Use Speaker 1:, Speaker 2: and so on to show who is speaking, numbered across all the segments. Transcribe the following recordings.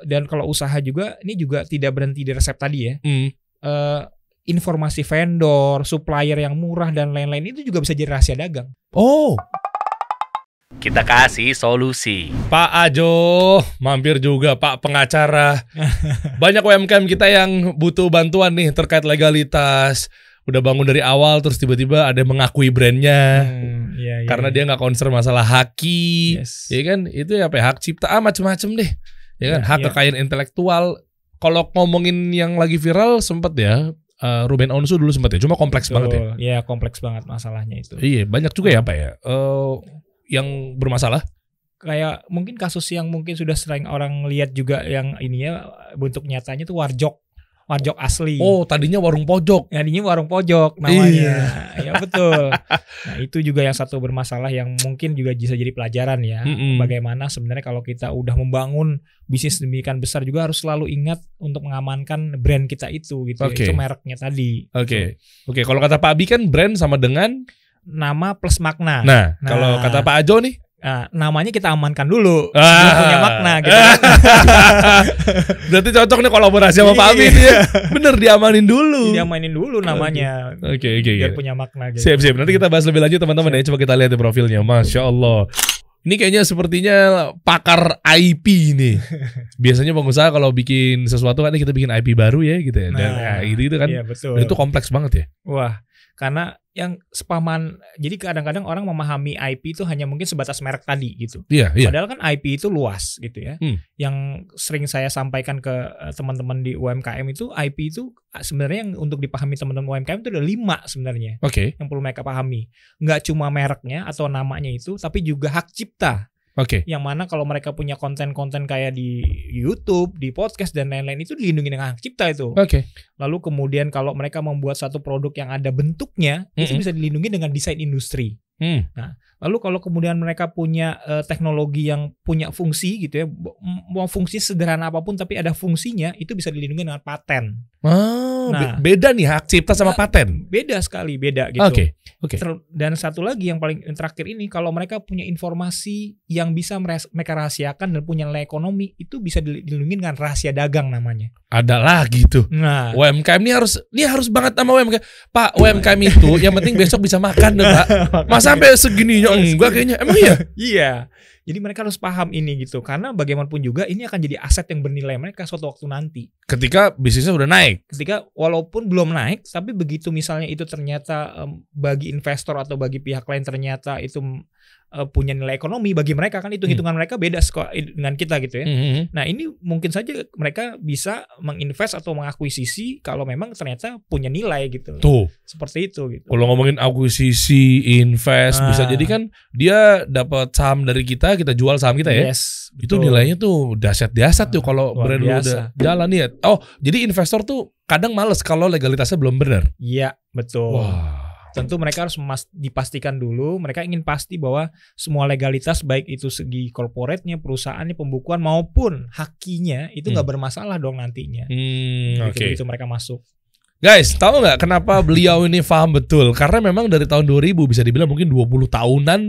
Speaker 1: Dan kalau usaha juga ini juga tidak berhenti di resep tadi ya.
Speaker 2: Hmm.
Speaker 1: Eh, informasi vendor, supplier yang murah dan lain-lain itu juga bisa jadi rahasia dagang.
Speaker 2: Oh,
Speaker 3: Kita kasih solusi.
Speaker 2: Pak Ajo, mampir juga Pak pengacara. Banyak UMKM kita yang butuh bantuan nih terkait legalitas. Udah bangun dari awal terus tiba-tiba ada yang mengakui brandnya.
Speaker 1: Hmm, iya, iya,
Speaker 2: karena
Speaker 1: iya.
Speaker 2: dia nggak concern masalah haki,
Speaker 1: Yes.
Speaker 2: ya kan? Itu ya apa ya, hak cipta, ah, macem-macem deh, ya kan?
Speaker 1: Iya,
Speaker 2: hak
Speaker 1: iya.
Speaker 2: kekayaan intelektual. Kalau ngomongin yang lagi viral sempet ya, eh, Ruben Onsu dulu sempet ya, cuma kompleks banget ya.
Speaker 1: Betul. Iya, kompleks banget masalahnya itu.
Speaker 2: Iya, banyak juga ya apa ya, eh, yang bermasalah.
Speaker 1: Kayak mungkin kasus yang mungkin sudah sering orang lihat juga yang ini ya bentuk nyatanya tuh warjok. Warjok asli.
Speaker 2: Oh, tadinya warung pojok.
Speaker 1: Jadinya warung pojok namanya. ya betul. Nah, itu juga yang satu bermasalah yang mungkin juga bisa jadi pelajaran ya.
Speaker 2: Mm-mm.
Speaker 1: Bagaimana sebenarnya kalau kita udah membangun bisnis demikian besar juga harus selalu ingat untuk mengamankan brand kita itu gitu. ya.
Speaker 2: Oke.
Speaker 1: Itu mereknya tadi.
Speaker 2: Oke, oke. Kalau kata Pak Abi kan brand sama dengan.
Speaker 1: Nama plus makna.
Speaker 2: Nah,
Speaker 1: Nah.
Speaker 2: kalau kata Pak Ajo nih,
Speaker 1: Nah, namanya kita amankan dulu.
Speaker 2: Ah.
Speaker 1: Punya makna gitu.
Speaker 2: berarti cocok nih kolaborasi sama Pak Abi nih ya. Bener diamanin dulu.
Speaker 1: Dia mainin dulu namanya.
Speaker 2: Oke, oke,
Speaker 1: Biar
Speaker 2: oke.
Speaker 1: punya makna gitu.
Speaker 2: Siap, siap. Nanti kita bahas lebih lanjut teman-teman ya. Coba kita lihat di profilnya. Masya Allah. Ini kayaknya sepertinya pakar IP nih. Biasanya pengusaha kalau bikin sesuatu kan kita bikin IP baru ya gitu ya. Dan
Speaker 1: Nah,
Speaker 2: ya, itu, itu kan.
Speaker 1: Iya, betul.
Speaker 2: Dan itu kompleks banget ya.
Speaker 1: Wah, karena yang sepaman jadi kadang-kadang orang memahami IP itu hanya mungkin sebatas merek tadi gitu.
Speaker 2: Iya, iya.
Speaker 1: Padahal kan IP itu luas gitu ya.
Speaker 2: Hmm.
Speaker 1: Yang sering saya sampaikan ke eh, teman-teman di UMKM itu IP itu ah, sebenarnya yang untuk dipahami teman-teman UMKM itu ada lima sebenarnya
Speaker 2: Oke,
Speaker 1: yang perlu mereka pahami. Nggak cuma mereknya atau namanya itu, tapi juga hak cipta.
Speaker 2: Oke.
Speaker 1: Yang mana kalau mereka punya konten-konten kayak di YouTube, di podcast dan lain-lain itu dilindungi dengan hak cipta itu.
Speaker 2: Oke.
Speaker 1: Lalu kemudian kalau mereka membuat satu produk yang ada bentuknya, itu
Speaker 2: Mm-mm.
Speaker 1: bisa dilindungi dengan desain industri.
Speaker 2: Hmm.
Speaker 1: Lalu kalau kemudian mereka punya eh, teknologi yang punya fungsi gitu ya, mau fungsi sederhana apa pun tapi ada fungsinya, itu bisa dilindungi dengan paten.
Speaker 2: Oh,
Speaker 1: Nah.
Speaker 2: be- beda nih hak cipta sama paten.
Speaker 1: Beda sekali, beda gitu.
Speaker 2: Oke, oke.
Speaker 1: Ter- Dan satu lagi yang paling yang terakhir ini, kalau mereka punya informasi yang bisa mereka rahasiakan dan punya nilai ekonomi, itu bisa dil- dilindungi dengan rahasia dagang namanya.
Speaker 2: Ada lagi tuh.
Speaker 1: Nah,
Speaker 2: UMKM ini harus ini harus banget sama UMKM. Pak, UMKM itu yang penting besok bisa makan dong, Pak. Masa sampai segininya enggak kayaknya. Emang iya?
Speaker 1: Iya. Jadi mereka harus paham ini gitu karena bagaimanapun juga ini akan jadi aset yang bernilai mereka suatu waktu nanti.
Speaker 2: Ketika bisnisnya udah naik.
Speaker 1: Ketika walaupun belum naik tapi begitu misalnya itu ternyata em, bagi investor atau bagi pihak lain ternyata itu eh, punya nilai ekonomi bagi mereka kan hitung-hitungan mereka beda dengan kita gitu ya.
Speaker 2: Mhm.
Speaker 1: Nah, ini mungkin saja mereka bisa menginvest atau mengakuisisi kalau memang ternyata punya nilai gitu.
Speaker 2: Tuh,
Speaker 1: Seperti itu gitu.
Speaker 2: kalau ngomongin akuisisi, invest,
Speaker 1: Ah.
Speaker 2: bisa jadi kan dia dapat saham dari kita, kita jual saham kita ya.
Speaker 1: Yes.
Speaker 2: Itu
Speaker 1: betul.
Speaker 2: nilainya tuh dahsyat-dahsyat tuh
Speaker 1: Ah,
Speaker 2: kalau brand lu udah jalan ya. Oh, jadi investor tuh kadang males kalau legalitasnya belum benar.
Speaker 1: Iya, betul.
Speaker 2: Wah.
Speaker 1: Tentu mereka harus memas- dipastikan dulu mereka ingin pasti bahwa semua legalitas baik itu segi corporate-nya, perusahaannya, pembukuan maupun hakinya itu nggak bermasalah dong nantinya.
Speaker 2: Hmm, oke.
Speaker 1: Begitu mereka masuk.
Speaker 2: Guys, tahu nggak kenapa beliau ini paham betul? Karena memang dari tahun 2000 bisa dibilang mungkin 20 tahunan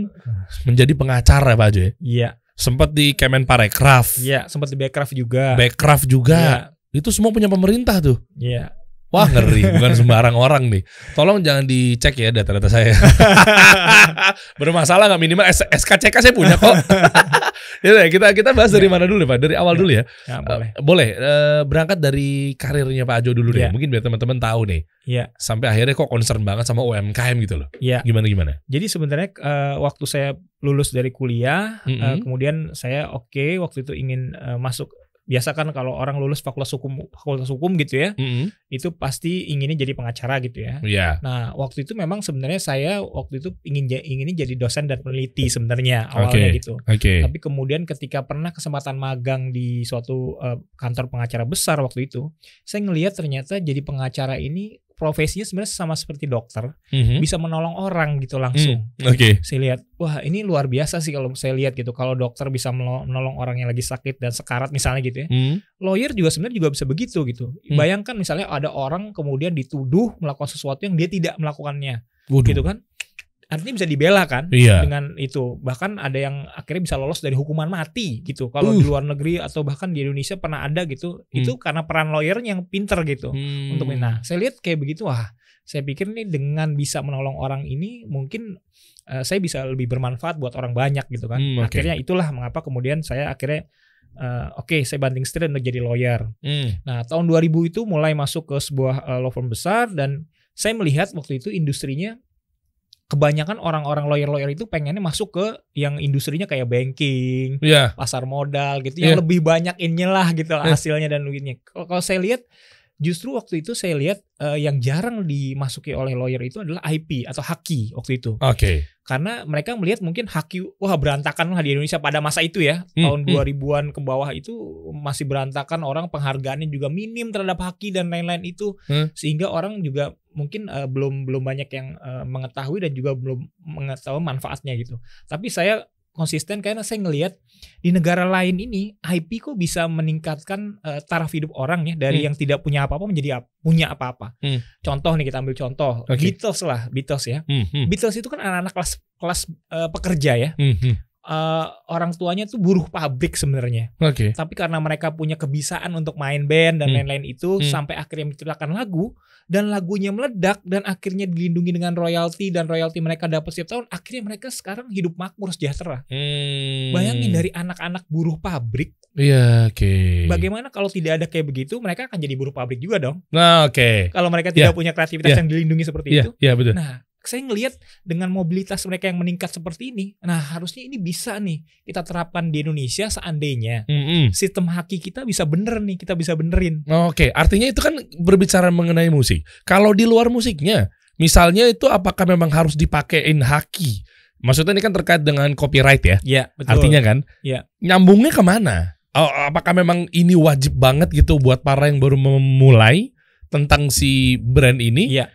Speaker 2: menjadi pengacara Pak Jo ya.
Speaker 1: Iya,
Speaker 2: Sempat di Kemenparekraf,
Speaker 1: iya sempat di Backcraft juga.
Speaker 2: Backcraft juga.
Speaker 1: Iya,
Speaker 2: Itu semua punya pemerintah tuh.
Speaker 1: Iya.
Speaker 2: Wah ngeri, bukan sembarang orang nih. Tolong jangan dicek ya data-data saya. Bermasalah nggak minimal S- SKCK saya punya kok. ya kita kita bahas dari mana dulu Pak? Dari awal dulu ya.
Speaker 1: Ya, boleh.
Speaker 2: Eh, boleh. Eh, berangkat dari karirnya Pak Ajo dulu deh.
Speaker 1: Iya.
Speaker 2: Mungkin biar teman-teman tahu nih.
Speaker 1: Iya,
Speaker 2: Sampai akhirnya kok concern banget sama UMKM gitu loh.
Speaker 1: iya.
Speaker 2: Gimana gimana?
Speaker 1: Jadi sebenarnya eh, waktu saya lulus dari kuliah, eh,
Speaker 2: Mhm.
Speaker 1: kemudian saya oke waktu itu ingin eh, masuk biasa kan kalau orang lulus fakultas hukum fakultas hukum gitu ya,
Speaker 2: Mm-mm.
Speaker 1: itu pasti inginnya jadi pengacara gitu ya.
Speaker 2: Iya.
Speaker 1: Nah, waktu itu memang sebenarnya saya waktu itu ingin inginnya jadi dosen dan peneliti sebenarnya awalnya
Speaker 2: Oke.
Speaker 1: gitu.
Speaker 2: Oke.
Speaker 1: Tapi kemudian ketika pernah kesempatan magang di suatu eh, kantor pengacara besar waktu itu, saya ngelihat ternyata jadi pengacara ini profesinya sebenarnya sama seperti dokter,
Speaker 2: Mhm.
Speaker 1: bisa menolong orang gitu langsung.
Speaker 2: Hmm, Oke.
Speaker 1: Saya lihat, wah ini luar biasa sih kalau saya lihat gitu. Kalau dokter bisa menolong orang yang lagi sakit dan sekarat misalnya gitu ya.
Speaker 2: Hmm.
Speaker 1: Lawyer juga sebenarnya juga bisa begitu gitu.
Speaker 2: Hmm.
Speaker 1: Bayangkan misalnya ada orang kemudian dituduh melakukan sesuatu yang dia tidak melakukannya
Speaker 2: Waduh.
Speaker 1: gitu kan artinya bisa dibela kan
Speaker 2: Iya.
Speaker 1: dengan itu. Bahkan ada yang akhirnya bisa lolos dari hukuman mati gitu. Kalau
Speaker 2: Uh.
Speaker 1: di luar negeri atau bahkan di Indonesia pernah ada gitu. Itu karena peran lawyernya yang pinter gitu.
Speaker 2: Hmm.
Speaker 1: Untuk nah, saya lihat kayak begitu wah, saya pikir nih dengan bisa menolong orang ini mungkin eh, saya bisa lebih bermanfaat buat orang banyak gitu kan.
Speaker 2: Hmm, oke.
Speaker 1: Akhirnya itulah mengapa kemudian saya akhirnya eh, oke saya banting setir untuk jadi lawyer.
Speaker 2: Hmm.
Speaker 1: Nah, tahun 2000 itu mulai masuk ke sebuah eh, law firm besar dan saya melihat waktu itu industrinya kebanyakan orang-orang lawyer-lawyer itu pengennya masuk ke yang industrinya kayak banking,
Speaker 2: Iya.
Speaker 1: pasar modal gitu
Speaker 2: Iya.
Speaker 1: yang lebih banyak innya lah gitu
Speaker 2: Iya.
Speaker 1: hasilnya dan duitnya. Kalau saya lihat justru waktu itu saya lihat eh, yang jarang dimasuki oleh lawyer itu adalah IP atau haki waktu itu.
Speaker 2: Oke.
Speaker 1: Karena mereka melihat mungkin haki wah berantakan lah di Indonesia pada masa itu ya.
Speaker 2: Hmm,
Speaker 1: tahun
Speaker 2: hmm.
Speaker 1: 2000-an ke bawah itu masih berantakan orang penghargaannya juga minim terhadap haki dan lain-lain itu.
Speaker 2: Hmm.
Speaker 1: Sehingga orang juga mungkin eh, belum belum banyak yang eh, mengetahui dan juga belum mengetahui manfaatnya gitu. Tapi saya konsisten karena saya ngelihat di negara lain ini IP kok bisa meningkatkan eh, taraf hidup orang ya dari
Speaker 2: Hmm.
Speaker 1: yang tidak punya apa-apa menjadi ap- punya apa-apa.
Speaker 2: Hmm.
Speaker 1: Contoh nih kita ambil contoh
Speaker 2: Oke.
Speaker 1: Beatles lah, Beatles ya.
Speaker 2: Hmm. Hmm.
Speaker 1: Beatles itu kan anak-anak kelas kelas eh, pekerja ya.
Speaker 2: Hmm. Hmm.
Speaker 1: Eh, orang tuanya tuh buruh pabrik sebenarnya.
Speaker 2: Oke.
Speaker 1: Tapi karena mereka punya kebiasaan untuk main band dan
Speaker 2: Hmm.
Speaker 1: lain-lain itu
Speaker 2: Hmm.
Speaker 1: sampai akhirnya menciptakan lagu dan lagunya meledak dan akhirnya dilindungi dengan royalti dan royalti mereka dapat setiap tahun, akhirnya mereka sekarang hidup makmur sejahtera.
Speaker 2: Hmm.
Speaker 1: Bayangin dari anak-anak buruh pabrik,
Speaker 2: Iya, oke.
Speaker 1: bagaimana kalau tidak ada kayak begitu, mereka akan jadi buruh pabrik juga dong.
Speaker 2: Nah, oke.
Speaker 1: Kalau mereka
Speaker 2: Iya.
Speaker 1: tidak punya kreativitas
Speaker 2: Iya.
Speaker 1: yang dilindungi seperti
Speaker 2: Iya,
Speaker 1: itu.
Speaker 2: iya betul.
Speaker 1: Nah, saya ngelihat dengan mobilitas mereka yang meningkat seperti ini, nah harusnya ini bisa nih kita terapkan di Indonesia seandainya
Speaker 2: Hmm.
Speaker 1: sistem haki kita bisa bener nih, kita bisa benerin.
Speaker 2: Oke, artinya itu kan berbicara mengenai musik. Kalau di luar musiknya, misalnya itu apakah memang harus dipakein haki? Maksudnya ini kan terkait dengan copyright ya,
Speaker 1: Ya, betul.
Speaker 2: artinya kan?
Speaker 1: Iya.
Speaker 2: Nyambungnya ke mana? Apakah memang ini wajib banget gitu buat para yang baru memulai tentang si brand ini?
Speaker 1: Iya.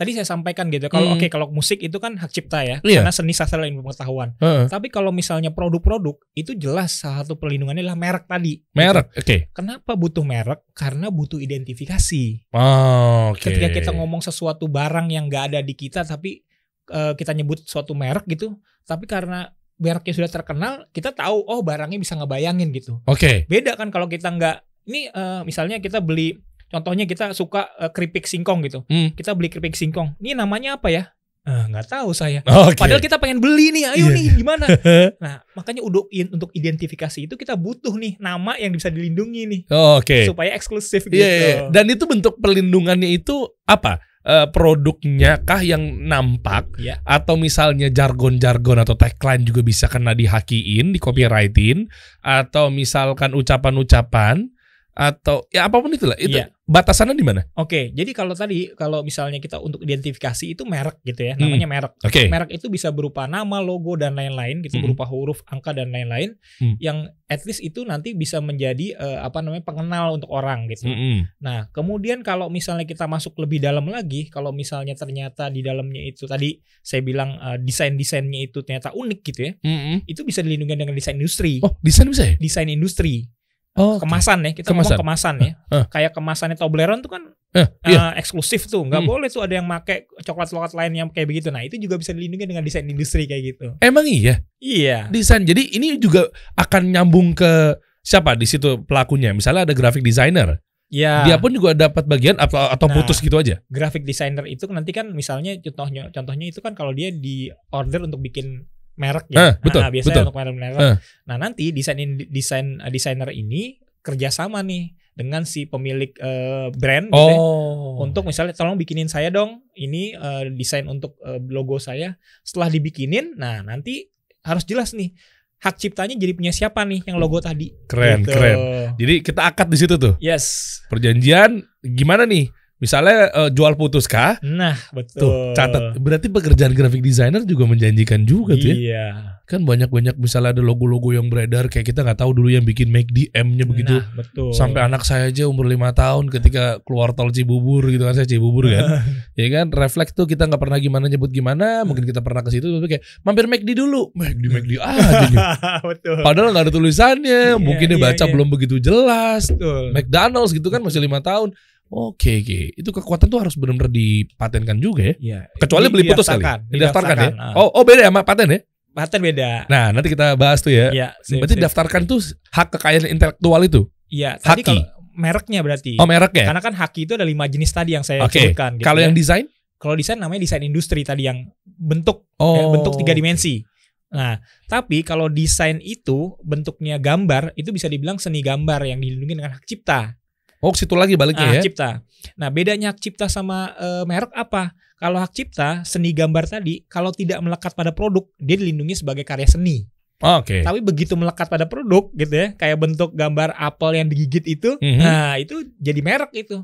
Speaker 1: Tadi saya sampaikan gitu. Kalau
Speaker 2: Hmm.
Speaker 1: oke kalau musik itu kan hak cipta ya,
Speaker 2: Iya.
Speaker 1: karena seni sastra dan ilmu pengetahuan.
Speaker 2: Heeh.
Speaker 1: Tapi kalau misalnya produk-produk itu jelas salah satu perlindungannya adalah merek tadi.
Speaker 2: Merek, oke.
Speaker 1: Kenapa butuh merek? Karena butuh identifikasi.
Speaker 2: Oh, oke.
Speaker 1: Ketika kita ngomong sesuatu barang yang nggak ada di kita tapi eh, kita nyebut suatu merek gitu, tapi karena mereknya sudah terkenal, kita tahu oh barangnya bisa ngebayangin gitu.
Speaker 2: Oke.
Speaker 1: Beda kan kalau kita nggak ini eh, misalnya kita beli contohnya kita suka eh, keripik singkong gitu.
Speaker 2: Hmm.
Speaker 1: Kita beli keripik singkong. Ini namanya apa ya? Eh, nggak tahu saya.
Speaker 2: Oke.
Speaker 1: Padahal kita pengen beli nih,
Speaker 2: Iya.
Speaker 1: ayo nih gimana? Nah, makanya untuk untuk identifikasi itu kita butuh nih nama yang bisa dilindungi nih
Speaker 2: Oke.
Speaker 1: supaya eksklusif gitu.
Speaker 2: Iya, iya. Dan itu bentuk perlindungannya itu apa? Eh, produknya kah yang nampak
Speaker 1: Iya.
Speaker 2: atau misalnya jargon-jargon atau tagline juga bisa kena dihakiin, di copyrightin atau misalkan ucapan-ucapan atau ya apa pun itulah. Itu
Speaker 1: Iya.
Speaker 2: batasannya di mana?
Speaker 1: Oke, jadi kalau tadi kalau misalnya kita untuk identifikasi itu merek gitu ya,
Speaker 2: Hmm.
Speaker 1: namanya merek.
Speaker 2: Oke.
Speaker 1: Merek itu bisa berupa nama, logo dan lain-lain gitu,
Speaker 2: Hmm.
Speaker 1: berupa huruf, angka dan lain-lain
Speaker 2: Hmm.
Speaker 1: yang at least itu nanti bisa menjadi eh, apa namanya pengenal untuk orang gitu.
Speaker 2: Mm-mm.
Speaker 1: Nah, kemudian kalau misalnya kita masuk lebih dalam lagi, kalau misalnya ternyata di dalamnya itu tadi saya bilang eh, desain-desainnya itu ternyata unik gitu ya,
Speaker 2: Mm-mm.
Speaker 1: itu bisa dilindungi dengan desain industri.
Speaker 2: Oh, desain bisa ya?
Speaker 1: Desain industri,
Speaker 2: Oh,
Speaker 1: kemasan ya, kita
Speaker 2: Kemasan.
Speaker 1: ngomong kemasan ya.
Speaker 2: Eh.
Speaker 1: Kayak kemasannya Toblerone tuh kan
Speaker 2: Eh, iya.
Speaker 1: eh, eksklusif tuh, nggak
Speaker 2: Hmm.
Speaker 1: boleh tuh ada yang make coklat-coklat lain yang kayak begitu. Nah, itu juga bisa dilindungi dengan desain industri kayak gitu.
Speaker 2: Emang iya
Speaker 1: Iya.
Speaker 2: desain. Jadi ini juga akan nyambung ke siapa di situ pelakunya. Misalnya ada graphic designer,
Speaker 1: Ya.
Speaker 2: dia pun juga dapat bagian atau atau
Speaker 1: Nah.
Speaker 2: putus gitu aja.
Speaker 1: graphic designer itu nanti kan misalnya contohnya contohnya itu kan kalau dia di order untuk bikin merek
Speaker 2: Eh,
Speaker 1: ya.
Speaker 2: betul,
Speaker 1: nah, biasanya
Speaker 2: betul.
Speaker 1: untuk merek merek.
Speaker 2: Eh.
Speaker 1: Nah, nanti desain desain desainer ini kerjasama nih dengan si pemilik eh, brand gitu ya.
Speaker 2: Oh.
Speaker 1: Untuk misalnya tolong bikinin saya dong ini eh, desain untuk eh, logo saya. Setelah dibikinin, nah nanti harus jelas nih hak ciptanya jadi punya siapa nih yang logo tadi.
Speaker 2: Keren,
Speaker 1: Gitu.
Speaker 2: keren. Jadi kita akad di situ tuh.
Speaker 1: Yes.
Speaker 2: Perjanjian gimana nih? Misalnya eh, jual putus kah?
Speaker 1: Nah,
Speaker 2: Tuh,
Speaker 1: betul.
Speaker 2: catat. Berarti pekerjaan graphic designer juga menjanjikan juga tuh ya.
Speaker 1: Iya.
Speaker 2: Kan banyak-banyak misalnya ada logo-logo yang beredar kayak kita nggak tahu dulu yang bikin make DM-nya begitu.
Speaker 1: Nah, betul.
Speaker 2: Sampai anak saya aja umur lima tahun ketika keluar tol Cibubur gitu kan saya Cibubur kan. ya kan refleks tuh kita nggak pernah gimana nyebut gimana, mungkin kita pernah ke situ tapi kayak mampir McD dulu. McD McD aja nih.
Speaker 1: betul.
Speaker 2: Padahal nggak ada tulisannya,
Speaker 1: Iya,
Speaker 2: mungkin dia
Speaker 1: iya,
Speaker 2: baca
Speaker 1: iya.
Speaker 2: belum begitu jelas.
Speaker 1: Betul.
Speaker 2: McDonald's gitu kan masih lima tahun. Oke, oke. Itu kekuatan tuh harus benar-benar dipatenkan juga ya.
Speaker 1: Iya.
Speaker 2: Kecuali
Speaker 1: Di-
Speaker 2: beli putus kali.
Speaker 1: didaftarkan,
Speaker 2: ya.
Speaker 1: ah.
Speaker 2: Oh, oh beda sama paten ya.
Speaker 1: paten beda.
Speaker 2: Nah, nanti kita bahas tuh ya.
Speaker 1: Iya. sip,
Speaker 2: Berarti daftarkan tuh hak kekayaan intelektual itu.
Speaker 1: Iya. Tadi kalau mereknya berarti.
Speaker 2: Oh, mereknya.
Speaker 1: Karena kan haki itu ada lima jenis tadi yang saya
Speaker 2: Oke.
Speaker 1: sebutkan. gitu
Speaker 2: Kalau
Speaker 1: ya.
Speaker 2: yang desain?
Speaker 1: kalau desain namanya desain industri tadi yang bentuk
Speaker 2: Oh.
Speaker 1: ya, bentuk tiga dimensi. Nah, tapi kalau desain itu bentuknya gambar itu bisa dibilang seni gambar yang dilindungi dengan hak cipta.
Speaker 2: Oh, situ lagi baliknya
Speaker 1: hak
Speaker 2: ya.
Speaker 1: cipta. Nah, bedanya hak cipta sama eh, merek apa? Kalau hak cipta seni gambar tadi kalau tidak melekat pada produk dia dilindungi sebagai karya seni.
Speaker 2: Oh, Oke.
Speaker 1: Tapi begitu melekat pada produk gitu ya, kayak bentuk gambar apel yang digigit itu,
Speaker 2: Mhm.
Speaker 1: nah itu jadi merek itu.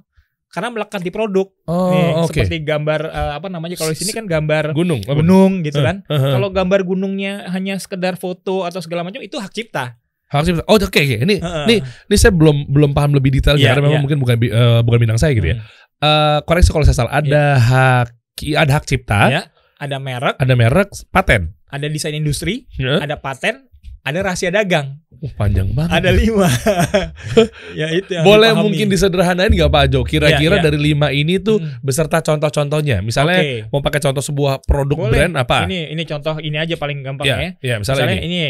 Speaker 1: Karena melekat di produk.
Speaker 2: Oh,
Speaker 1: Nih,
Speaker 2: oke.
Speaker 1: Seperti gambar eh, apa namanya kalau di sini kan gambar
Speaker 2: Gunung.
Speaker 1: gunung gitu kan.
Speaker 2: Eh, eh,
Speaker 1: Kalau gambar gunungnya hanya sekedar foto atau segala macam itu hak cipta.
Speaker 2: Harus Oh, oke oke. Ini
Speaker 1: Heeh.
Speaker 2: nih ini saya belum belum paham lebih detail
Speaker 1: Iya,
Speaker 2: karena memang
Speaker 1: iya.
Speaker 2: mungkin bukan eh, bukan bidang saya gitu ya. Eh, koreksi kalau saya salah. Ada hak ada hak cipta,
Speaker 1: Ya, ada merek,
Speaker 2: ada merek, paten.
Speaker 1: ada desain industri,
Speaker 2: Ya.
Speaker 1: ada paten, ada rahasia dagang.
Speaker 2: Uh, panjang banget.
Speaker 1: Ada lima. ya itu yang
Speaker 2: Boleh
Speaker 1: dipahami.
Speaker 2: mungkin disederhanain nggak Pak Jo? Kira-kira
Speaker 1: Iya, iya.
Speaker 2: dari lima ini tuh
Speaker 1: Hmm.
Speaker 2: beserta contoh-contohnya. Misalnya
Speaker 1: Oke.
Speaker 2: mau pakai contoh sebuah produk
Speaker 1: Boleh.
Speaker 2: brand apa?
Speaker 1: Ini ini contoh ini aja paling gampang
Speaker 2: ya,
Speaker 1: ya.
Speaker 2: ya, misalnya,
Speaker 1: Misalnya
Speaker 2: ini.
Speaker 1: ini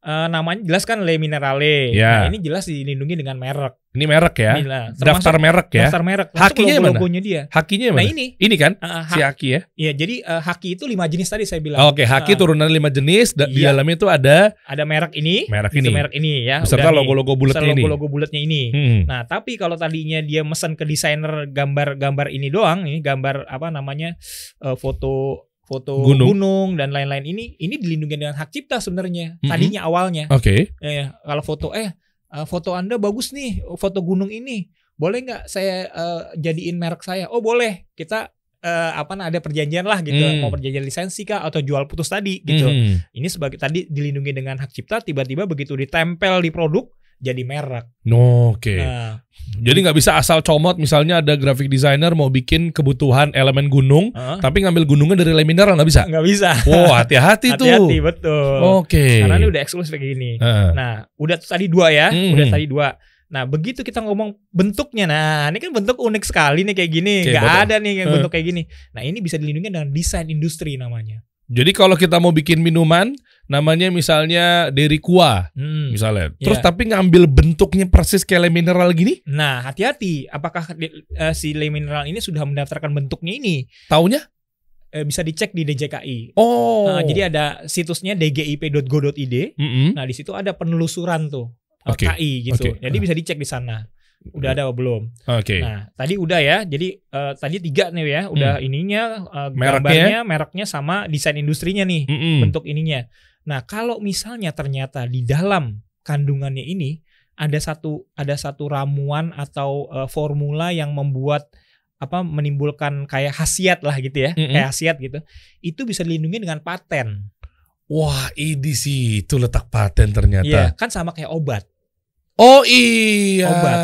Speaker 1: eh, namanya jelas kan Le Minerale.
Speaker 2: Ya.
Speaker 1: Nah, ini jelas dilindungi dengan merek.
Speaker 2: Ini merek ya.
Speaker 1: Ini lah,
Speaker 2: Daftar merek ya.
Speaker 1: Daftar merek.
Speaker 2: Hakinya mana?
Speaker 1: logonya dia.
Speaker 2: Hakinya
Speaker 1: Nah,
Speaker 2: mana?
Speaker 1: ini
Speaker 2: Ini kan si
Speaker 1: ha-
Speaker 2: haki ya.
Speaker 1: Iya, jadi eh, haki itu lima jenis tadi saya bilang.
Speaker 2: Oke, haki
Speaker 1: Ah.
Speaker 2: turunan lima jenis. da- Di
Speaker 1: Iya.
Speaker 2: dalamnya itu ada
Speaker 1: Ada merek ini,
Speaker 2: Merek ini.
Speaker 1: merek ini ya.
Speaker 2: beserta logo-logo bulatnya ini.
Speaker 1: logo-logo bulatnya ini.
Speaker 2: Hmm.
Speaker 1: Nah, tapi kalau tadinya dia mesen ke desainer gambar-gambar ini doang, ini gambar apa namanya eh, foto foto
Speaker 2: Gunung.
Speaker 1: gunung, dan lain-lain ini, ini dilindungi dengan hak cipta sebenarnya.
Speaker 2: Mhm.
Speaker 1: Tadinya awalnya,
Speaker 2: Oke.
Speaker 1: Eh, kalau foto eh eh, foto anda bagus nih, foto gunung ini, boleh nggak saya eh, jadiin merek saya? Oh boleh, kita eh, apa nah, ada perjanjian lah gitu,
Speaker 2: Hmm.
Speaker 1: mau perjanjian lisensi kah atau jual putus tadi gitu.
Speaker 2: Hmm.
Speaker 1: Ini sebagai tadi dilindungi dengan hak cipta, tiba-tiba begitu ditempel di produk jadi merek.
Speaker 2: Oke.
Speaker 1: Nah,
Speaker 2: Jadi nggak bisa asal comot misalnya ada graphic designer mau bikin kebutuhan elemen gunung
Speaker 1: Heeh.
Speaker 2: tapi ngambil gunungnya dari lem mineral nggak bisa.
Speaker 1: nggak bisa.
Speaker 2: Wow, hati-hati tuh.
Speaker 1: Hati-hati betul.
Speaker 2: Oke.
Speaker 1: Karena ini udah eksklusif kayak gini.
Speaker 2: Heeh.
Speaker 1: Nah, udah tadi dua ya,
Speaker 2: Hmm.
Speaker 1: udah tadi dua. Nah, begitu kita ngomong bentuknya, nah ini kan bentuk unik sekali nih kayak gini, nggak
Speaker 2: betul.
Speaker 1: ada nih yang
Speaker 2: Hmm.
Speaker 1: bentuk kayak gini. Nah, ini bisa dilindungi dengan desain industri namanya.
Speaker 2: Jadi kalau kita mau bikin minuman namanya misalnya dari kuah
Speaker 1: Hmm.
Speaker 2: misalnya. Terus
Speaker 1: Iya.
Speaker 2: tapi ngambil bentuknya persis kayak lem mineral gini,
Speaker 1: Nah, hati-hati, apakah di- eh, si Le Mineral ini sudah mendaftarkan bentuknya ini?
Speaker 2: taunya?
Speaker 1: Eh, bisa dicek di DJKI.
Speaker 2: Oh.
Speaker 1: Nah, jadi ada situsnya dgip.go.id.
Speaker 2: Mm-mm.
Speaker 1: Nah, di situ ada penelusuran tuh.
Speaker 2: Oke.
Speaker 1: KI gitu.
Speaker 2: Oke.
Speaker 1: Jadi bisa dicek di sana. Udah ada belum?
Speaker 2: Oke.
Speaker 1: Nah, tadi udah ya. Jadi eh, tadi tiga nih ya. Udah ininya
Speaker 2: Hmm. Mereknya?
Speaker 1: gambarnya, mereknya sama desain industrinya nih,
Speaker 2: Mm-mm.
Speaker 1: bentuk ininya. Nah, kalau misalnya ternyata di dalam kandungannya ini ada satu ada satu ramuan atau eh, formula yang membuat apa menimbulkan kayak khasiat lah gitu ya,
Speaker 2: Mm-mm.
Speaker 1: kayak khasiat gitu. Itu bisa dilindungi dengan paten.
Speaker 2: Wah, ini sih itu letak paten ternyata.
Speaker 1: Iya, kan sama kayak obat.
Speaker 2: Oh iya.
Speaker 1: Obat.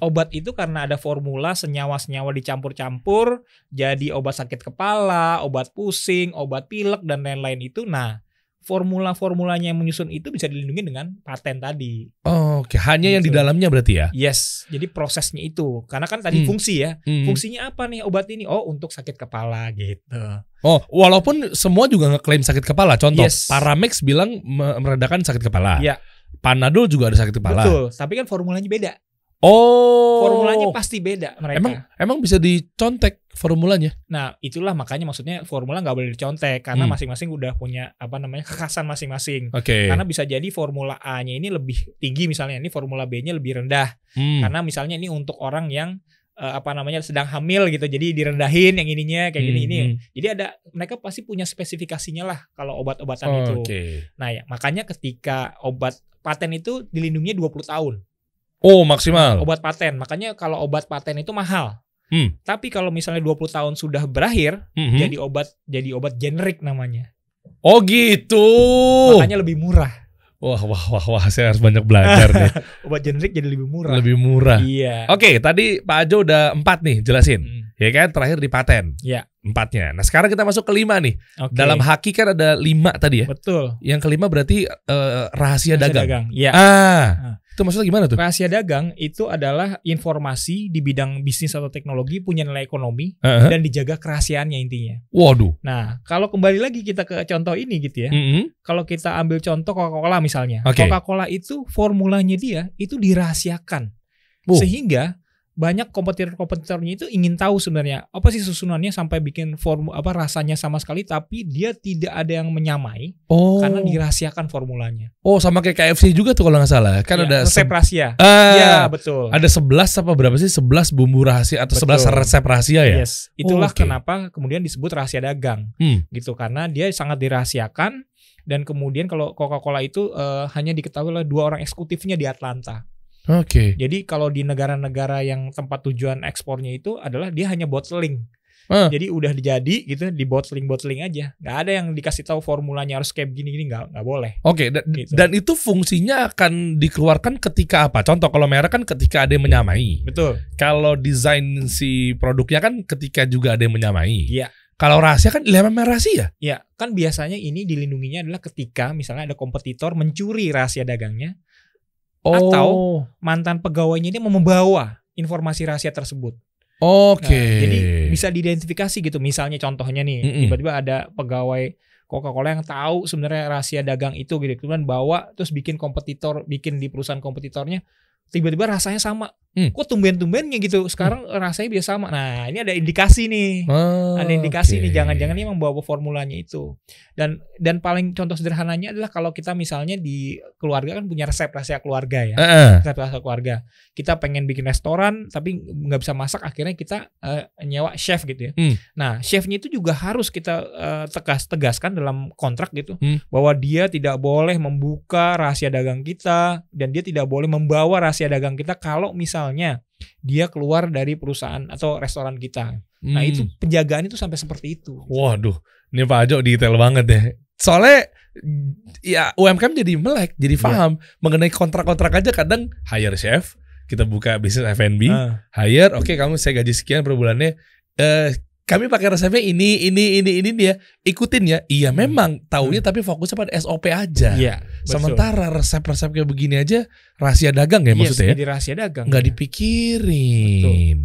Speaker 1: Obat itu karena ada formula senyawa-senyawa dicampur-campur jadi obat sakit kepala, obat pusing, obat pilek dan lain-lain itu. Nah, formula-formulanya yang menyusun itu bisa dilindungi dengan paten tadi.
Speaker 2: Oh, Oke, hanya yang di
Speaker 1: Gitu.
Speaker 2: dalamnya berarti ya.
Speaker 1: Yes, jadi prosesnya itu. Karena kan tadi
Speaker 2: Hmm.
Speaker 1: fungsi ya.
Speaker 2: Hmm.
Speaker 1: Fungsinya apa nih obat ini? Oh, untuk sakit kepala gitu.
Speaker 2: Oh, walaupun semua juga ngeklaim sakit kepala. Contoh,
Speaker 1: Yes.
Speaker 2: Paramex bilang me- meredakan sakit kepala.
Speaker 1: Iya.
Speaker 2: Panadol juga ada sakit kepala.
Speaker 1: Betul, tapi kan formulanya beda.
Speaker 2: Oh.
Speaker 1: Formulanya pasti beda mereka.
Speaker 2: Emang emang bisa dicontek formulanya?
Speaker 1: Nah, itulah makanya maksudnya formula nggak boleh dicontek karena
Speaker 2: Hmm.
Speaker 1: masing-masing udah punya apa namanya kekhasan masing-masing.
Speaker 2: Oke.
Speaker 1: Karena bisa jadi formula A-nya ini lebih tinggi misalnya, ini formula B-nya lebih rendah.
Speaker 2: Hmm.
Speaker 1: Karena misalnya ini untuk orang yang eh, apa namanya sedang hamil gitu. Jadi direndahin yang ininya kayak gini
Speaker 2: Hmm,
Speaker 1: ini.
Speaker 2: hmm.
Speaker 1: Jadi ada mereka pasti punya spesifikasinya lah kalau obat-obatan
Speaker 2: Oh,
Speaker 1: itu.
Speaker 2: Oke.
Speaker 1: Nah, ya makanya ketika obat paten itu dilindungi 20 tahun.
Speaker 2: Oh, maksimal.
Speaker 1: Obat paten. Makanya kalau obat paten itu mahal.
Speaker 2: Hmm.
Speaker 1: Tapi kalau misalnya 20 tahun sudah berakhir,
Speaker 2: Mhm.
Speaker 1: jadi obat jadi obat generik namanya.
Speaker 2: Oh gitu.
Speaker 1: Makanya lebih murah.
Speaker 2: Wah, wah, wah, wah, saya harus banyak belajar nih.
Speaker 1: Obat generik jadi lebih murah.
Speaker 2: Lebih murah.
Speaker 1: Iya.
Speaker 2: Oke, tadi Pak Ajo udah empat nih jelasin.
Speaker 1: Hmm.
Speaker 2: Ya kan, terakhir di paten.
Speaker 1: Iya.
Speaker 2: empatnya. Nah sekarang kita masuk ke lima nih.
Speaker 1: Oke.
Speaker 2: Dalam haki kan ada lima tadi ya.
Speaker 1: betul.
Speaker 2: Yang kelima berarti eh, rahasia, dagang.
Speaker 1: Iya.
Speaker 2: Ah,
Speaker 1: Ah.
Speaker 2: itu maksudnya gimana tuh?
Speaker 1: Rahasia dagang itu adalah informasi di bidang bisnis atau teknologi punya nilai ekonomi
Speaker 2: Heeh.
Speaker 1: dan dijaga kerahasiaannya intinya.
Speaker 2: Waduh.
Speaker 1: Nah, kalau kembali lagi kita ke contoh ini gitu ya.
Speaker 2: Mm-mm.
Speaker 1: Kalau kita ambil contoh Coca-Cola misalnya.
Speaker 2: Oke.
Speaker 1: Coca-Cola itu formulanya dia itu dirahasiakan. Sehingga banyak kompetitor-kompetitornya itu ingin tahu sebenarnya apa sih susunannya sampai bikin formu apa rasanya sama sekali tapi dia tidak ada yang menyamai
Speaker 2: Oh.
Speaker 1: karena dirahasiakan formulanya.
Speaker 2: Oh sama kayak KFC juga tuh kalau nggak salah. Kan
Speaker 1: Ya,
Speaker 2: ada
Speaker 1: resep
Speaker 2: se-
Speaker 1: rahasia.
Speaker 2: Ah,
Speaker 1: Iya, betul.
Speaker 2: ada 11 apa berapa sih? 11 bumbu rahasia atau 11
Speaker 1: Betul.
Speaker 2: resep rahasia ya?
Speaker 1: Yes, itulah
Speaker 2: Oke.
Speaker 1: kenapa kemudian disebut rahasia dagang.
Speaker 2: Hmm.
Speaker 1: Gitu karena dia sangat dirahasiakan dan kemudian kalau Coca-Cola itu eh, hanya diketahui oleh dua orang eksekutifnya di Atlanta.
Speaker 2: Oke.
Speaker 1: Jadi kalau di negara-negara yang tempat tujuan ekspornya itu adalah dia hanya bottling.
Speaker 2: Ah.
Speaker 1: Jadi udah dijadi gitu di bottling bottling aja. Nggak ada yang dikasih tahu formulanya harus kayak gini-gini nggak nggak boleh.
Speaker 2: Oke, da-
Speaker 1: Gitu.
Speaker 2: dan itu fungsinya akan dikeluarkan ketika apa? Contoh kalau merek kan ketika ada yang menyamai.
Speaker 1: Betul.
Speaker 2: Kalau desain si produknya kan ketika juga ada yang menyamai.
Speaker 1: Iya.
Speaker 2: Kalau rahasia kan memang rahasia.
Speaker 1: Ya kan biasanya ini dilindunginya adalah ketika misalnya ada kompetitor mencuri rahasia dagangnya
Speaker 2: Oh.
Speaker 1: Atau mantan pegawainya ini mau membawa informasi rahasia tersebut.
Speaker 2: Oke.
Speaker 1: Nah, jadi bisa diidentifikasi gitu. Misalnya contohnya nih,
Speaker 2: Mm-mm.
Speaker 1: tiba-tiba ada pegawai Coca-Cola yang tahu sebenarnya rahasia dagang itu gitu. Kemudian bawa terus bikin kompetitor, bikin di perusahaan kompetitornya tiba-tiba rasanya sama.
Speaker 2: Hmm.
Speaker 1: Kok tumben-tumbennya gitu. Sekarang rasanya biasa sama. Nah, ini ada indikasi nih.
Speaker 2: Ah,
Speaker 1: Ada indikasi
Speaker 2: oke.
Speaker 1: nih jangan-jangan ini membawa formulanya itu. Dan dan paling contoh sederhananya adalah kalau kita misalnya di keluarga kan punya resep rahasia keluarga ya.
Speaker 2: Heeh.
Speaker 1: Resep rahasia keluarga. Kita pengen bikin restoran tapi nggak bisa masak akhirnya kita eh, nyewa chef gitu ya.
Speaker 2: Hmm.
Speaker 1: Nah, chefnya itu juga harus kita eh, tegas tegaskan dalam kontrak gitu
Speaker 2: Hmm.
Speaker 1: bahwa dia tidak boleh membuka rahasia dagang kita dan dia tidak boleh membawa rahasia dagang kita kalau misalnya dia keluar dari perusahaan atau restoran kita. Nah,
Speaker 2: Hmm.
Speaker 1: itu penjagaan itu sampai seperti itu.
Speaker 2: Waduh, ini Pak Ajo detail banget deh. Soalnya ya UMKM jadi melek, jadi
Speaker 1: Iya.
Speaker 2: paham mengenai kontrak-kontrak aja kadang hire chef, kita buka bisnis F&B,
Speaker 1: Ah,
Speaker 2: hire, oke kamu saya gaji sekian per bulannya. Eh kami pakai resepnya ini, ini, ini, ini dia. Ikutin ya. Iya
Speaker 1: Hmm.
Speaker 2: memang taunya tapi fokusnya pada SOP aja.
Speaker 1: Iya.
Speaker 2: Sementara resep-resep kayak begini aja rahasia dagang ya
Speaker 1: Yes,
Speaker 2: maksudnya ya.
Speaker 1: jadi rahasia dagang.
Speaker 2: Nggak
Speaker 1: ya.
Speaker 2: dipikirin.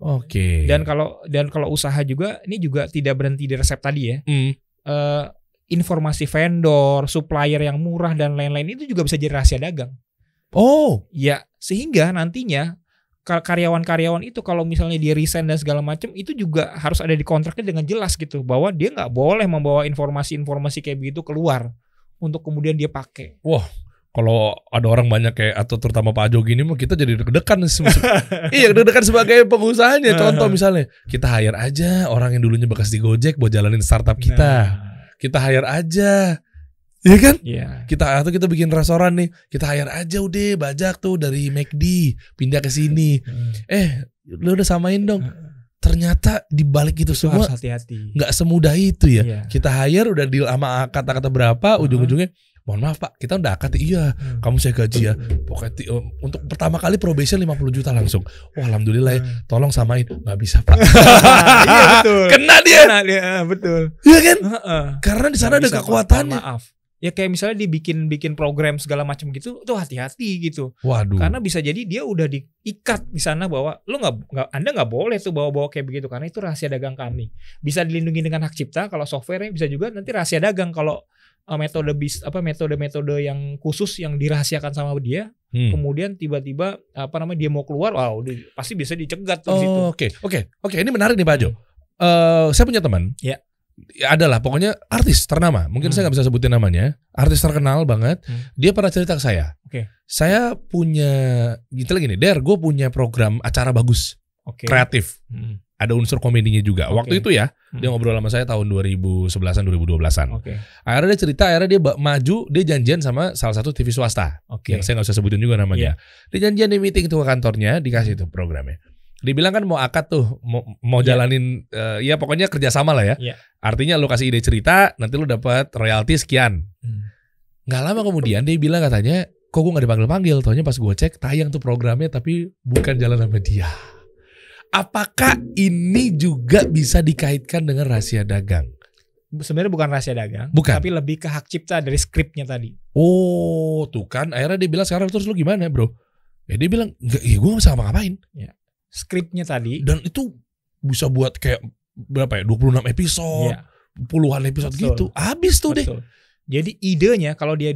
Speaker 2: Oke.
Speaker 1: Dan kalau dan kalau usaha juga ini juga tidak berhenti di resep tadi ya.
Speaker 2: Hmm.
Speaker 1: Eh, informasi vendor, supplier yang murah dan lain-lain itu juga bisa jadi rahasia dagang.
Speaker 2: Oh,
Speaker 1: Ya, sehingga nantinya karyawan-karyawan itu kalau misalnya dia resign dan segala macam itu juga harus ada di kontraknya dengan jelas gitu bahwa dia nggak boleh membawa informasi-informasi kayak begitu keluar untuk kemudian dia pakai.
Speaker 2: kalau ada orang banyak kayak atau terutama Pak Ajo gini mah kita jadi deg-degan iya deg-degan sebagai pengusahanya. Contoh misalnya kita hire aja orang yang dulunya bekas di Gojek buat jalanin startup kita.
Speaker 1: Nah,
Speaker 2: kita hire aja Iya kan
Speaker 1: Iya.
Speaker 2: kita atau kita bikin restoran nih kita hire aja udah bajak tuh dari McD pindah ke sini
Speaker 1: Hmm.
Speaker 2: eh lu udah samain dong ternyata di balik itu
Speaker 1: Itu
Speaker 2: semua
Speaker 1: harus hati-hati.
Speaker 2: nggak semudah itu ya
Speaker 1: Iya.
Speaker 2: kita hire udah deal sama kata-kata berapa ujung-ujungnya mohon maaf pak kita udah akad iya
Speaker 1: Hmm.
Speaker 2: kamu saya gaji ya pokoknya ti- um, untuk pertama kali probation 50 juta langsung wah alhamdulillah ya tolong samain nggak bisa pak
Speaker 1: iya betul.
Speaker 2: kena dia
Speaker 1: Kena dia, ah, betul.
Speaker 2: iya kan
Speaker 1: Heeh.
Speaker 2: karena di sana ada kekuatannya
Speaker 1: Maaf. Ya kayak misalnya dibikin bikin program segala macam gitu, tuh hati-hati gitu.
Speaker 2: waduh
Speaker 1: Karena bisa jadi dia udah diikat di sana bahwa lu nggak nggak Anda nggak boleh tuh bawa-bawa kayak begitu karena itu rahasia dagang kami. Bisa dilindungi dengan hak cipta kalau software bisa juga nanti rahasia dagang kalau uh, metode bis apa metode-metode yang khusus yang dirahasiakan sama dia,
Speaker 2: Hmm.
Speaker 1: kemudian tiba-tiba apa namanya dia mau keluar, wow, di- pasti bisa dicegat tuh di situ.
Speaker 2: Oh, Oke, oke, oke. Ini menarik nih Pak Jo. Eh, saya punya teman.
Speaker 1: Ya.
Speaker 2: Ya, adalah pokoknya artis ternama. Mungkin
Speaker 1: Hmm.
Speaker 2: saya nggak bisa sebutin namanya. Artis terkenal banget.
Speaker 1: Hmm.
Speaker 2: Dia pernah cerita ke saya.
Speaker 1: Oke.
Speaker 2: Saya punya, gitu lagi nih. Der, gue punya program acara bagus,
Speaker 1: Oke.
Speaker 2: kreatif.
Speaker 1: Hmm.
Speaker 2: Ada unsur komedinya juga.
Speaker 1: Oke.
Speaker 2: Waktu itu ya,
Speaker 1: Hmm.
Speaker 2: dia ngobrol sama saya tahun 2011-an, 2012-an.
Speaker 1: Oke.
Speaker 2: Akhirnya dia cerita, akhirnya dia maju, dia janjian sama salah satu TV swasta.
Speaker 1: Oke.
Speaker 2: Yang saya nggak usah sebutin juga namanya. Dia janjian di meeting tuh ke kantornya, dikasih tuh programnya. Dibilang kan mau akad tuh, mau, mau
Speaker 1: Iya.
Speaker 2: jalanin, eh, ya pokoknya kerjasama lah ya.
Speaker 1: Iya.
Speaker 2: Artinya lu kasih ide cerita, nanti lu dapat royalti sekian.
Speaker 1: Hmm.
Speaker 2: Nggak lama kemudian dia bilang katanya, kok gue gak dipanggil-panggil. Taunya pas gue cek, tayang tuh programnya tapi bukan jalan sama dia. Apakah ini juga bisa dikaitkan dengan rahasia dagang?
Speaker 1: Sebenarnya bukan rahasia dagang,
Speaker 2: Bukan.
Speaker 1: tapi lebih ke hak cipta dari skripnya tadi.
Speaker 2: Oh, tuh kan akhirnya dia bilang sekarang terus lu gimana, Bro? Ya dia bilang, "Enggak, ya gue gak bisa ngapain."
Speaker 1: Skripnya tadi,
Speaker 2: Dan itu bisa buat kayak berapa ya? 26 episode,
Speaker 1: ya,
Speaker 2: puluhan episode
Speaker 1: Betul.
Speaker 2: gitu. Habis tuh deh.
Speaker 1: betul. Jadi idenya kalau dia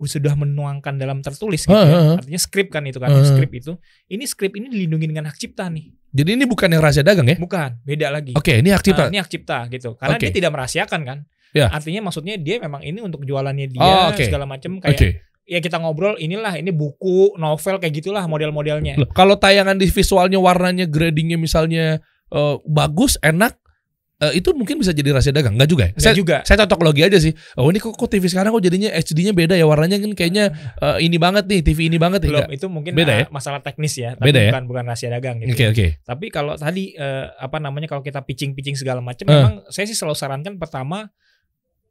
Speaker 1: sudah menuangkan dalam tertulis, gitu
Speaker 2: Ha,
Speaker 1: ya,
Speaker 2: ha, ha.
Speaker 1: artinya skrip kan itu kan, skrip itu. Ini skrip ini dilindungi dengan hak cipta nih,
Speaker 2: Jadi ini bukan yang rahasia dagang ya?
Speaker 1: bukan, beda lagi.
Speaker 2: Oke, ini hak cipta.
Speaker 1: Nah, ini hak cipta gitu. Karena
Speaker 2: Oke.
Speaker 1: dia tidak merahasiakan kan.
Speaker 2: Ya.
Speaker 1: Artinya maksudnya dia memang ini untuk jualannya dia
Speaker 2: Oh, oke.
Speaker 1: segala macam kayak ya kita ngobrol inilah ini buku, novel kayak gitulah model-modelnya.
Speaker 2: Kalau tayangan di visualnya warnanya gradingnya misalnya eh, bagus, enak, eh, itu mungkin bisa jadi rahasia dagang, enggak juga ya? Saya,
Speaker 1: juga.
Speaker 2: saya cocok logi aja sih. Oh ini kok, kok TV sekarang kok jadinya HD-nya beda ya warnanya kan kayaknya eh, ini banget nih TV ini banget
Speaker 1: Belum
Speaker 2: ya.
Speaker 1: itu mungkin
Speaker 2: Beda
Speaker 1: uh,
Speaker 2: ya?
Speaker 1: masalah teknis ya, tapi
Speaker 2: Beda ya?
Speaker 1: bukan bukan rahasia dagang gitu.
Speaker 2: Oke oke.
Speaker 1: Tapi kalau tadi eh, apa namanya kalau kita pitching-pitching segala macam
Speaker 2: Eh.
Speaker 1: memang saya sih selalu sarankan pertama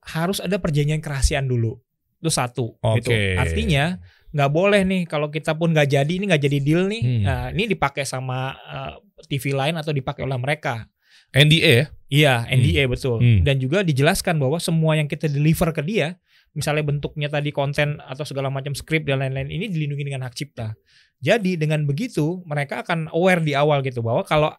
Speaker 1: harus ada perjanjian kerahasiaan dulu. Itu satu gitu.
Speaker 2: Oke.
Speaker 1: Artinya nggak boleh nih kalau kita pun nggak jadi ini nggak jadi deal nih.
Speaker 2: Hmm.
Speaker 1: Nah, ini dipakai sama eh, TV lain atau dipakai oleh mereka.
Speaker 2: NDA ya?
Speaker 1: Iya, NDA betul.
Speaker 2: Hmm.
Speaker 1: Dan juga dijelaskan bahwa semua yang kita deliver ke dia, misalnya bentuknya tadi konten atau segala macam skrip dan lain-lain ini dilindungi dengan hak cipta. Jadi dengan begitu mereka akan aware di awal gitu bahwa kalau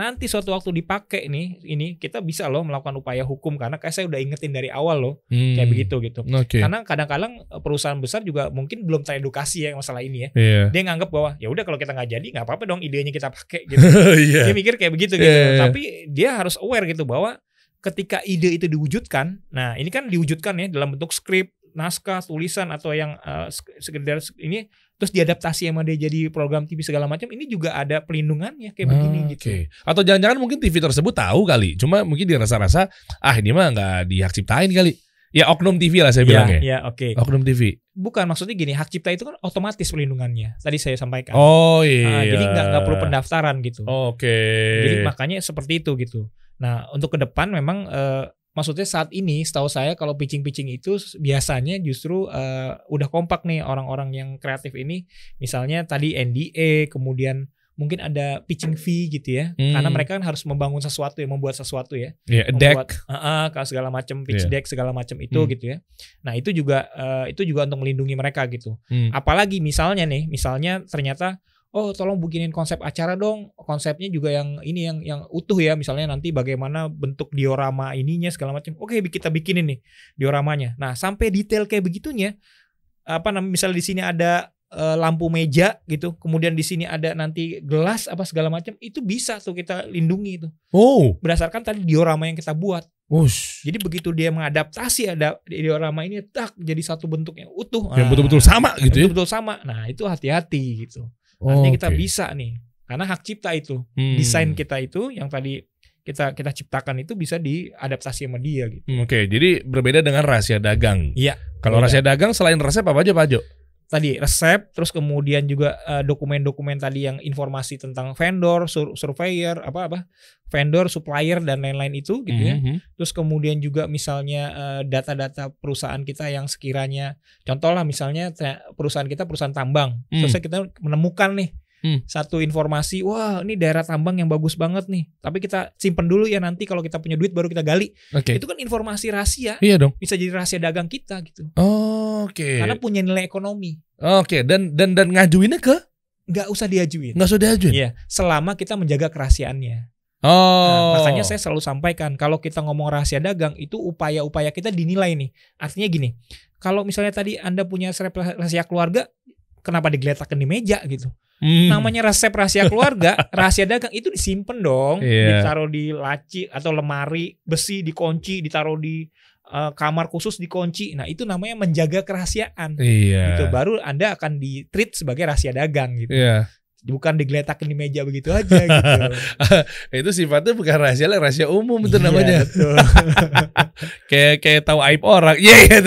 Speaker 1: nanti suatu waktu dipakai nih ini kita bisa loh melakukan upaya hukum karena kayak saya udah ingetin dari awal loh kayak
Speaker 2: Hmm.
Speaker 1: begitu gitu.
Speaker 2: Oke.
Speaker 1: Karena kadang-kadang eh, perusahaan besar juga mungkin belum teredukasi ya masalah ini ya.
Speaker 2: Iya.
Speaker 1: Dia nganggap bahwa ya udah kalau kita nggak jadi nggak apa-apa dong idenya kita pakai gitu
Speaker 2: Iya.
Speaker 1: dia mikir kayak begitu gitu.
Speaker 2: Iya, iya.
Speaker 1: Tapi dia harus aware gitu bahwa ketika ide itu diwujudkan, nah ini kan diwujudkan ya dalam bentuk skrip, naskah, tulisan atau yang sek- sekedar ini terus diadaptasi sama dia jadi program TV segala macam, ini juga ada pelindungannya kayak begini
Speaker 2: Ah,
Speaker 1: gitu.
Speaker 2: Oke. Atau jangan-jangan mungkin TV tersebut tahu kali, cuma mungkin dia rasa-rasa ah ini mah nggak dihak ciptain kali. Ya oknum TV lah saya bilang
Speaker 1: Ya,
Speaker 2: ya.
Speaker 1: ya oke.
Speaker 2: Oknum TV.
Speaker 1: Bukan maksudnya gini, hak cipta itu kan otomatis pelindungannya. Tadi saya sampaikan.
Speaker 2: Oh
Speaker 1: Ah,
Speaker 2: iya.
Speaker 1: jadi nggak nggak perlu pendaftaran gitu.
Speaker 2: Oke.
Speaker 1: Jadi makanya seperti itu gitu. Nah untuk ke depan memang eh, maksudnya saat ini setahu saya kalau pitching-pitching itu biasanya justru eh, udah kompak nih orang-orang yang kreatif ini. Misalnya tadi NDA, kemudian mungkin ada pitching fee gitu ya.
Speaker 2: Hmm.
Speaker 1: Karena mereka kan harus membangun sesuatu ya, membuat sesuatu ya.
Speaker 2: ya,
Speaker 1: Membuat,
Speaker 2: deck.
Speaker 1: Ah, kalau segala macam pitch
Speaker 2: Iya.
Speaker 1: deck segala macam itu
Speaker 2: Hmm.
Speaker 1: gitu ya. Nah itu juga eh, itu juga untuk melindungi mereka gitu.
Speaker 2: Hmm.
Speaker 1: Apalagi misalnya nih, misalnya ternyata oh tolong bikinin konsep acara dong. Konsepnya juga yang ini yang yang utuh ya. Misalnya nanti bagaimana bentuk diorama ininya segala macam. Oke, kita bikinin nih dioramanya. Nah, sampai detail kayak begitunya apa namanya misalnya di sini ada eh, lampu meja gitu, kemudian di sini ada nanti gelas apa segala macam, itu bisa tuh kita lindungi itu.
Speaker 2: Oh.
Speaker 1: Berdasarkan tadi diorama yang kita buat.
Speaker 2: Wush.
Speaker 1: Jadi begitu dia mengadaptasi ada diorama ini tak jadi satu bentuk yang utuh.
Speaker 2: Yang betul-betul sama gitu ya.
Speaker 1: betul-betul sama. Nah, itu hati-hati gitu. Artinya kita
Speaker 2: Oke.
Speaker 1: bisa nih. Karena hak cipta itu,
Speaker 2: Hmm.
Speaker 1: desain kita itu yang tadi kita kita ciptakan itu bisa diadaptasi sama dia gitu.
Speaker 2: Hmm, Oke, jadi berbeda dengan rahasia dagang.
Speaker 1: Iya.
Speaker 2: Kalau rahasia dagang selain resep apa aja Pak Jo?
Speaker 1: Tadi resep, terus kemudian juga eh, dokumen-dokumen tadi yang informasi tentang vendor, sur- surveyor, apa apa, vendor, supplier dan lain-lain itu gitu ya.
Speaker 2: Mhm.
Speaker 1: Terus kemudian juga misalnya eh, data-data perusahaan kita yang sekiranya contoh lah misalnya perusahaan kita perusahaan tambang.
Speaker 2: Hmm.
Speaker 1: Terus kita menemukan nih
Speaker 2: Hmm.
Speaker 1: satu informasi, wah ini daerah tambang yang bagus banget nih. Tapi kita simpen dulu ya nanti kalau kita punya duit baru kita gali.
Speaker 2: Oke.
Speaker 1: Itu kan informasi rahasia,
Speaker 2: Iya dong.
Speaker 1: bisa jadi rahasia dagang kita gitu.
Speaker 2: Oke.
Speaker 1: Karena punya nilai ekonomi.
Speaker 2: Oke, dan dan dan ngajuinnya ke
Speaker 1: nggak usah diajuin.
Speaker 2: nggak sudah diajuin.
Speaker 1: Iya, selama kita menjaga kerahasiaannya.
Speaker 2: Oh.
Speaker 1: Nah, makanya saya selalu sampaikan kalau kita ngomong rahasia dagang itu upaya-upaya kita dinilai nih. Artinya gini, kalau misalnya tadi Anda punya rahasia keluarga, kenapa digeletakin di meja gitu?
Speaker 2: Hmm.
Speaker 1: Namanya resep rahasia keluarga, rahasia dagang itu disimpan dong,
Speaker 2: Iya.
Speaker 1: ditaruh di laci atau lemari besi dikunci, ditaruh di eh, kamar khusus dikunci. Nah, itu namanya menjaga kerahasiaan.
Speaker 2: Iya.
Speaker 1: Gitu baru Anda akan di treat sebagai rahasia dagang gitu.
Speaker 2: Iya.
Speaker 1: Bukan digeletakin di meja begitu aja gitu.
Speaker 2: Itu sifatnya bukan rahasia lah, rahasia umum itu
Speaker 1: Iya,
Speaker 2: namanya. Kayak kayak tahu aib orang. Iya, iya.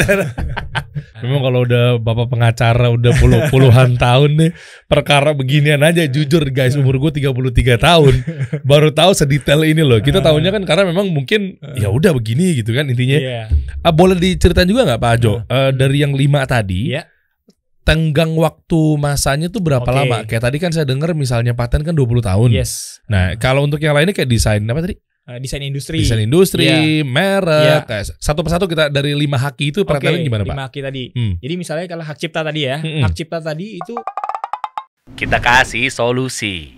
Speaker 2: Memang kalau udah bapak pengacara udah puluh, puluhan tahun nih perkara beginian aja jujur guys umur gue 33 tahun baru tahu sedetail ini loh. Kita tahunya kan karena memang mungkin ya udah begini gitu kan intinya.
Speaker 1: Iya.
Speaker 2: Ah, boleh diceritain juga nggak Pak Ajo Eh, dari yang lima tadi
Speaker 1: Iya.
Speaker 2: tenggang waktu masanya tuh berapa
Speaker 1: Oke.
Speaker 2: lama? Kayak tadi kan saya dengar misalnya paten kan 20 tahun.
Speaker 1: Yes.
Speaker 2: Nah, kalau untuk yang lainnya kayak desain apa tadi?
Speaker 1: Eh, desain industri.
Speaker 2: Desain industri,
Speaker 1: Iya.
Speaker 2: merek, kayak satu persatu kita dari lima haki itu
Speaker 1: Oke,
Speaker 2: pertanyaan gimana, Pak?
Speaker 1: lima haki tadi.
Speaker 2: Hmm.
Speaker 1: Jadi misalnya kalau hak cipta tadi ya,
Speaker 2: Mm-mm.
Speaker 1: hak cipta tadi itu
Speaker 3: Kita kasih solusi.